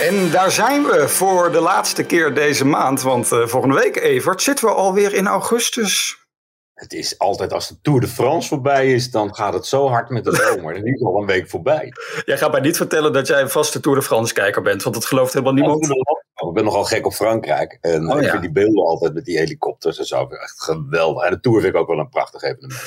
En daar zijn we voor de laatste keer deze maand. Want uh, volgende week, Evert, zitten we alweer in augustus. Het is altijd als de Tour de France voorbij is, dan gaat het zo hard met de zomer. Dan is al een week voorbij. Jij gaat mij niet vertellen dat jij een vaste Tour de France kijker bent, want dat gelooft helemaal niemand. Ik ben nogal gek op Frankrijk. En oh, ik vind die beelden altijd met die helikopters en zo echt geweldig. En de Tour vind ik ook wel een prachtig evenement.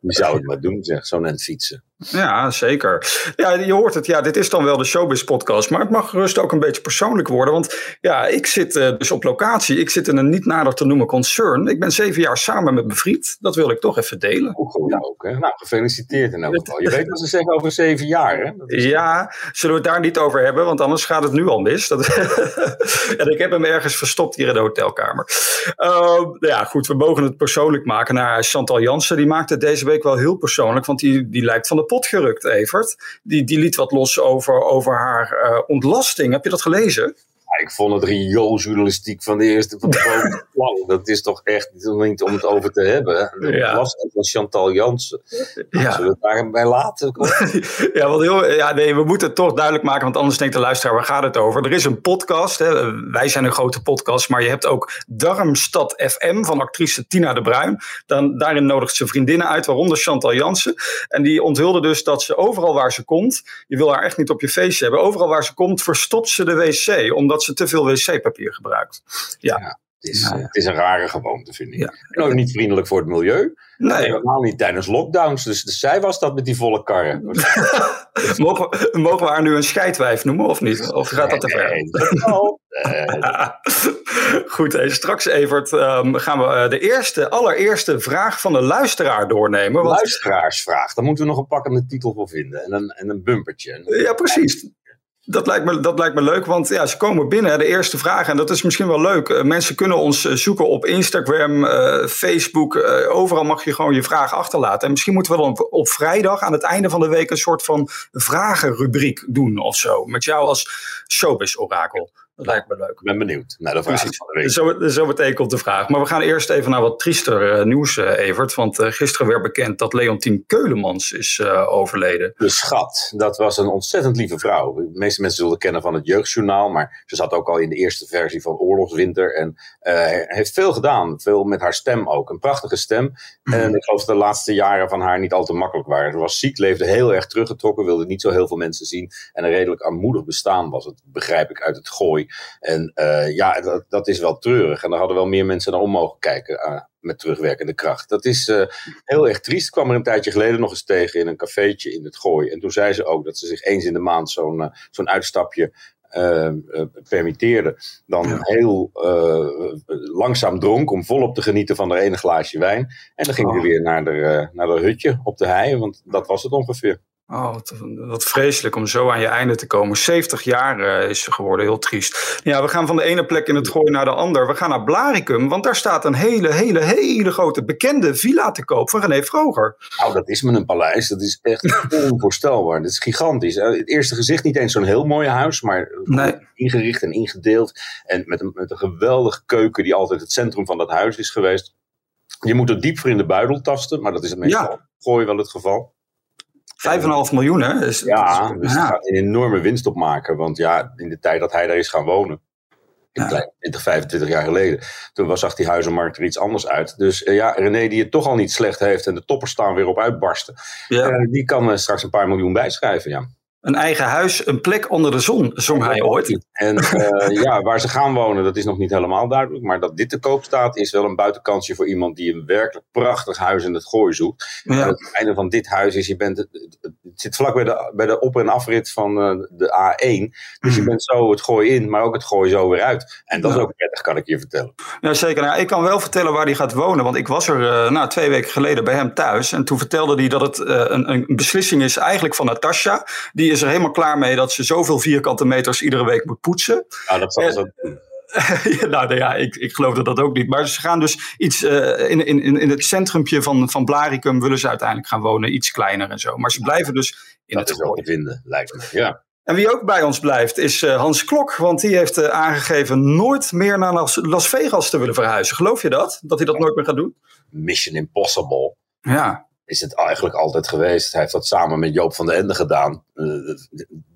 Wie zou het maar doen, zeg, zo net fietsen. Ja, zeker. Ja, je hoort het. Ja, dit is dan wel de Showbiz podcast. Maar het mag gerust ook een beetje persoonlijk worden. Want ja, ik zit uh, dus op locatie. Ik zit in een niet nader te noemen concern. Ik ben zeven jaar samen met mijn vriend. Dat wil ik toch even delen. Ook goed ja. ook, hè? Nou, gefeliciteerd in elk geval. Je weet wat ze zeggen over zeven jaar, hè? Is... Ja, zullen we het daar niet over hebben? Want anders gaat het nu al mis. Dat... en ik heb hem ergens verstopt hier in de hotelkamer. Uh, ja, goed. We mogen het persoonlijk maken. Nou, Chantal Jansen, die maakt het deze week wel heel persoonlijk. Want die, die lijkt van de pot gerukt, Evert. Die, die liet wat los over, over haar uh, ontlasting. Heb je dat gelezen? Ja, ik vond het riooljournalistiek van de eerste van de plan. Dat is toch echt niet om het over te hebben. Ja. ontlasting van Chantal Jansen. Ja. Zullen we het daarbij laten? ja, want heel, ja, nee, we moeten het toch duidelijk maken, want anders denkt de luisteraar, waar gaat het over? Er is een podcast, hè. wij zijn een grote podcast, maar je hebt ook Darmstad FM van actrice Tina de Bruin. Dan, daarin nodigt ze vriendinnen uit, waaronder Chantal Jansen. En die onthulde dus dat ze overal waar ze komt, je wil haar echt niet op je feestje hebben, overal waar ze komt verstopt ze de wc, omdat ze te veel wc-papier gebruikt. Ja. ja. Het is, het is, een rare gewoonte, vind ik. Ja. En ook niet vriendelijk voor het milieu. Nee. Helemaal niet tijdens lockdowns. Dus, dus, zij was dat met die volle karren. mogen, we, mogen we haar nu een scheidwijf noemen of niet? Of gaat dat te ver? Nee, Goed, hey, straks Evert um, gaan we uh, de eerste, allereerste vraag van de luisteraar doornemen. Want... Luisteraarsvraag, daar moeten we nog een pakkende titel voor vinden. En een, en een bumpertje. Ja, precies. Dat lijkt, me, dat lijkt me leuk, want ja, ze komen binnen. De eerste vraag, en dat is misschien wel leuk. Uh, mensen kunnen ons uh, zoeken op Instagram, uh, Facebook. overal mag je gewoon je vraag achterlaten. En misschien moeten we dan op, op, vrijdag aan het einde van de week een soort van vragenrubriek doen of zo. Met jou als showbiz-orakel. Dat lijkt me leuk. Ik ben benieuwd naar de vraag van de week. Zo, zo meteen komt de vraag. Maar we gaan eerst even naar wat triester uh, nieuws, uh, Evert. Want uh, gisteren werd bekend dat Leontien Keulemans is overleden. De schat. Dat was een ontzettend lieve vrouw. De meeste mensen zullen kennen van het Jeugdjournaal. Maar ze zat ook al in de eerste versie van Oorlogswinter. En heeft veel gedaan. Veel met haar stem ook. Een prachtige stem. Mhm. En ik geloof dat de laatste jaren van haar niet al te makkelijk waren. Ze was ziek, leefde heel erg teruggetrokken. Wilde niet zo heel veel mensen zien. En een redelijk armoedig bestaan was het, begrijp ik, uit het gooi. En uh, ja, dat, dat, is wel treurig. En daar hadden wel meer mensen naar om mogen kijken uh, met terugwerkende kracht. Dat is uh, heel erg triest. Ik kwam er een tijdje geleden nog eens tegen in een cafeetje in het Gooi. En toen zei ze ook dat ze zich eens in de maand zo'n zo'n uitstapje uh, uh, permitteerde, dan ja. heel uh, langzaam dronk om volop te genieten van haar ene glaasje wijn. En dan ging oh. weer naar de, naar de hutje op de hei, want dat was het ongeveer. Oh, wat, wat, vreselijk om zo aan je einde te komen. 70 jaar uh, is ze geworden, heel triest. Ja, we gaan van de ene plek in het gooien naar de ander. We gaan naar Blaricum, want daar staat een hele, hele, hele grote bekende villa te koop van René Vroger. Nou, dat is me een paleis. Dat is echt onvoorstelbaar. Dat is gigantisch. Het eerste gezicht niet eens zo'n heel mooi huis, maar nee. ingericht en ingedeeld. En met een, met een geweldige keuken die altijd het centrum van dat huis is geweest. Je moet er diep voor in de buidel tasten, maar dat is het meestal ja. gooi wel het geval. 5,5 miljoen, hè? Dus, ja, dus ja. gaat een enorme winst op maken. Want ja, in de tijd dat hij daar is gaan wonen, ja. 20, 25 jaar geleden, toen was, zag die huizenmarkt er iets anders uit. Dus uh, ja, René, die het toch al niet slecht heeft en de toppers staan weer op uitbarsten, ja. uh, die kan uh, straks een paar miljoen bijschrijven, ja. Een eigen huis, een plek onder de zon, zong hij ooit. En uh, ja, waar ze gaan wonen, dat is nog niet helemaal duidelijk. Maar dat dit te koop staat, is wel een buitenkansje voor iemand die een werkelijk prachtig huis in het gooi zoekt. Ja. En het einde van dit huis is, je bent, het, zit vlak bij de, bij de op- en afrit van uh, de A1. Dus je bent zo het gooi in, maar ook het gooi zo weer uit. En dat ja. is ook prettig, kan ik je vertellen. Ja, zeker. Nou, ik kan wel vertellen waar hij gaat wonen. Want ik was er uh, nou, twee weken geleden bij hem thuis. En toen vertelde hij dat het een, een beslissing is eigenlijk van Natasja. Die is er helemaal klaar mee dat ze zoveel vierkante meters iedere week moet poetsen. Ja, dat zal ze doen. nou ja, ik, ik geloofde dat ook niet. Maar ze gaan dus iets uh, in, in, in het centrumpje van, van Blaricum willen ze uiteindelijk gaan wonen, iets kleiner en zo. Maar ze blijven dus in dat het is ook te vinden, lijkt me. Ja. En wie ook bij ons blijft is uh, Hans Klok, want die heeft uh, aangegeven nooit meer naar Las, Las, Vegas te willen verhuizen. Geloof je dat? Dat hij dat nooit meer gaat doen? Mission Impossible. Ja. Is het eigenlijk altijd geweest. Hij heeft dat samen met Joop van den Ende gedaan. Uh,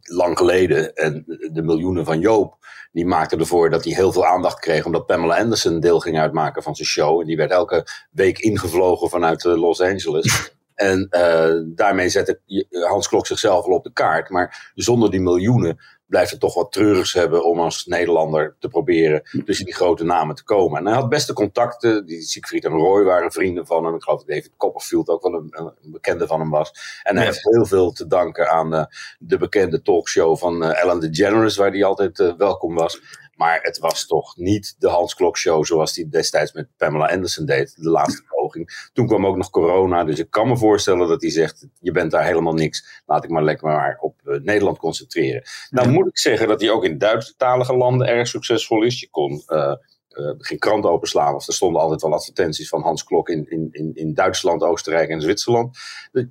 lang geleden. En de miljoenen van Joop, die maakten ervoor dat hij heel veel aandacht kreeg. Omdat Pamela Anderson deel ging uitmaken van zijn show. En die werd elke week ingevlogen vanuit Los Angeles. En uh, daarmee zette Hans Klok zichzelf al op de kaart. Maar zonder die miljoenen blijft het toch wat treurigs hebben om als Nederlander te proberen tussen die grote namen te komen. En hij had beste contacten. Die Siegfried en Roy waren vrienden van hem. Ik geloof dat David Copperfield ook wel een, een bekende van hem was. En hij ja. heeft heel veel te danken aan uh, de bekende talkshow van uh, Ellen DeGeneres, waar hij altijd uh, welkom was. Maar het was toch niet de Hans Klok show zoals hij destijds met Pamela Anderson deed, de laatste poging. Toen kwam ook nog corona, dus ik kan me voorstellen dat hij zegt, je bent daar helemaal niks. Laat ik maar lekker maar op uh, Nederland concentreren. Nou moet ik zeggen dat hij ook in Duitsstalige landen erg succesvol is. Je kon uh, uh, geen krant openslaan. Of er stonden altijd wel advertenties van Hans Klok in, in, in, in Duitsland, Oostenrijk en Zwitserland.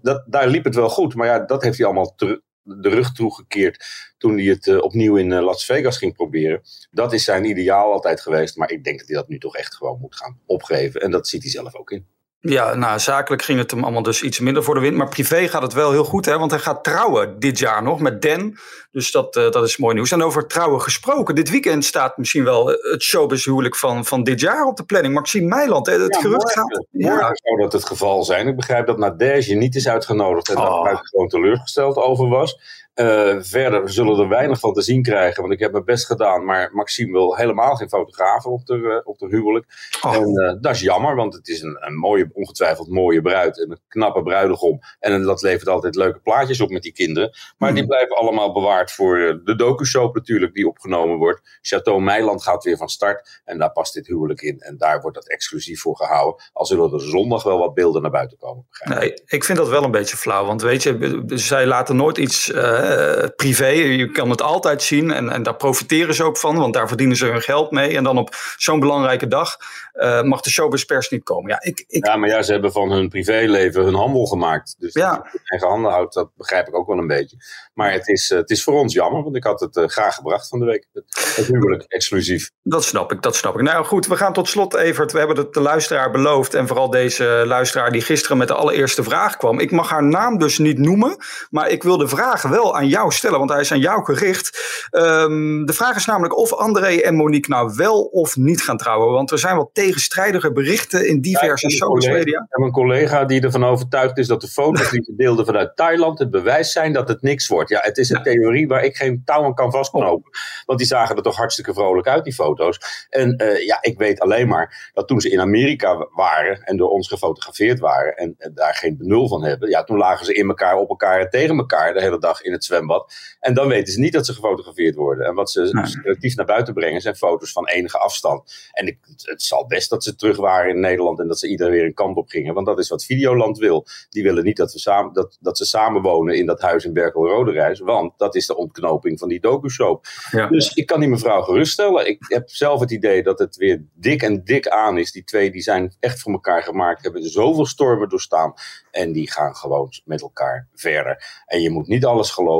Dat, daar liep het wel goed, maar ja, dat heeft hij allemaal terug de rug toegekeerd toen hij het uh, opnieuw in uh, Las Vegas ging proberen. Dat is zijn ideaal altijd geweest, maar ik denk dat hij dat nu toch echt gewoon moet gaan opgeven. En dat ziet hij zelf ook in. Ja, nou, zakelijk ging het hem allemaal dus iets minder voor de wind. Maar privé gaat het wel heel goed, hè? Want hij gaat trouwen dit jaar nog met Dan. Dus dat, uh, dat is mooi nieuws. En over trouwen gesproken. Dit weekend staat misschien wel het showbizhuwelijk van, van dit jaar op de planning. Maxime Meiland, hè? het ja, gerucht morgen, gaat... Morgen zou dat het geval zijn. Ik begrijp dat Nadege niet is uitgenodigd. En oh. daar gewoon teleurgesteld over was. Uh, verder zullen er weinig van te zien krijgen, want ik heb mijn best gedaan. Maar Maxime wil helemaal geen fotografen op de, uh, op de huwelijk. Oh. En uh, dat is jammer, want het is een, een mooie, ongetwijfeld mooie bruid. En een knappe bruidegom. En dat levert altijd leuke plaatjes op met die kinderen. Maar Hmm. die blijven allemaal bewaard voor de docu-soap natuurlijk, die opgenomen wordt. Chateau Meiland gaat weer van start. En daar past dit huwelijk in. En daar wordt dat exclusief voor gehouden. Al zullen er zondag wel wat beelden naar buiten komen. Nee, ik vind dat wel een beetje flauw. Want weet je, zij laten nooit iets uh, privé. Je kan het altijd zien en, en daar profiteren ze ook van, want daar verdienen ze hun geld mee. En dan op zo'n belangrijke dag uh, mag de showbiz niet komen. Ja, ik, ik... ja, maar ja, ze hebben van hun privéleven hun handel gemaakt. Dus ja. dat eigen handen houdt, dat begrijp ik ook wel een beetje. Maar het is, uh, het is voor ons jammer, want ik had het graag gebracht van de week. Het, het huwelijk, exclusief. Dat snap ik, dat snap ik. Nou goed, we gaan tot slot, Evert. We hebben het de luisteraar beloofd. En vooral deze luisteraar die gisteren met de allereerste vraag kwam. Ik mag haar naam dus niet noemen, maar ik wil de vraag wel aan jou stellen, want hij is aan jou gericht. Um, de vraag is namelijk of André en Monique nou wel of niet gaan trouwen. Want er zijn wel tegenstrijdige berichten in diverse ja, social media. Ik heb een collega die ervan overtuigd is dat de foto's die ze deelden vanuit Thailand het bewijs zijn dat het niks wordt. Ja, het is een ja. theorie waar ik geen touw aan kan vastknopen. Oh. Want die zagen er toch hartstikke vrolijk uit, die foto's. En uh, ja, ik weet alleen maar dat toen ze in Amerika waren en door ons gefotografeerd waren en, en daar geen benul van hebben, ja, toen lagen ze in elkaar, op elkaar en tegen elkaar de hele dag in het zwembad. En dan weten ze niet dat ze gefotografeerd worden. En wat ze Nee. selectief naar buiten brengen zijn foto's van enige afstand. En ik, het, zal best dat ze terug waren in Nederland en dat ze iedereen weer een kant op gingen. Want dat is wat Videoland wil. Die willen niet dat, we samen, dat, dat ze samen wonen in dat huis in Berkel-Roderijs. Want dat is de ontknoping van die docu-soap. Ja. Dus ik kan die mevrouw geruststellen. Ik heb zelf het idee dat het weer dik en dik aan is. Die twee die zijn echt voor elkaar gemaakt. Hebben zoveel stormen doorstaan. En die gaan gewoon met elkaar verder. En je moet niet alles geloven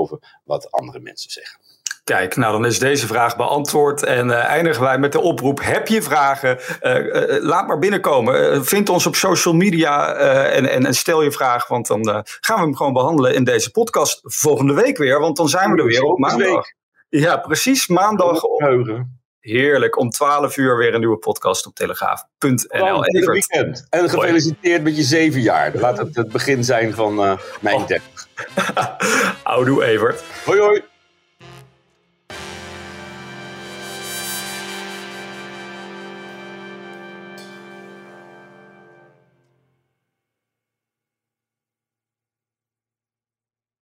wat andere mensen zeggen. Kijk, nou dan is deze vraag beantwoord en uh, eindigen wij met de oproep. Heb je vragen? Uh, uh, laat maar binnenkomen. vind ons op social media en, en, en, stel je vraag, want dan gaan we hem gewoon behandelen in deze podcast volgende week weer. Want dan zijn we er weer op maandag. Ja, precies, maandag. Heerlijk, om 12 uur weer een nieuwe podcast op telegraaf.nl. En weekend. En gefeliciteerd met je zeven jaar. Laat het het begin zijn van mijn 30. Oudoe Evert. Hoi hoi.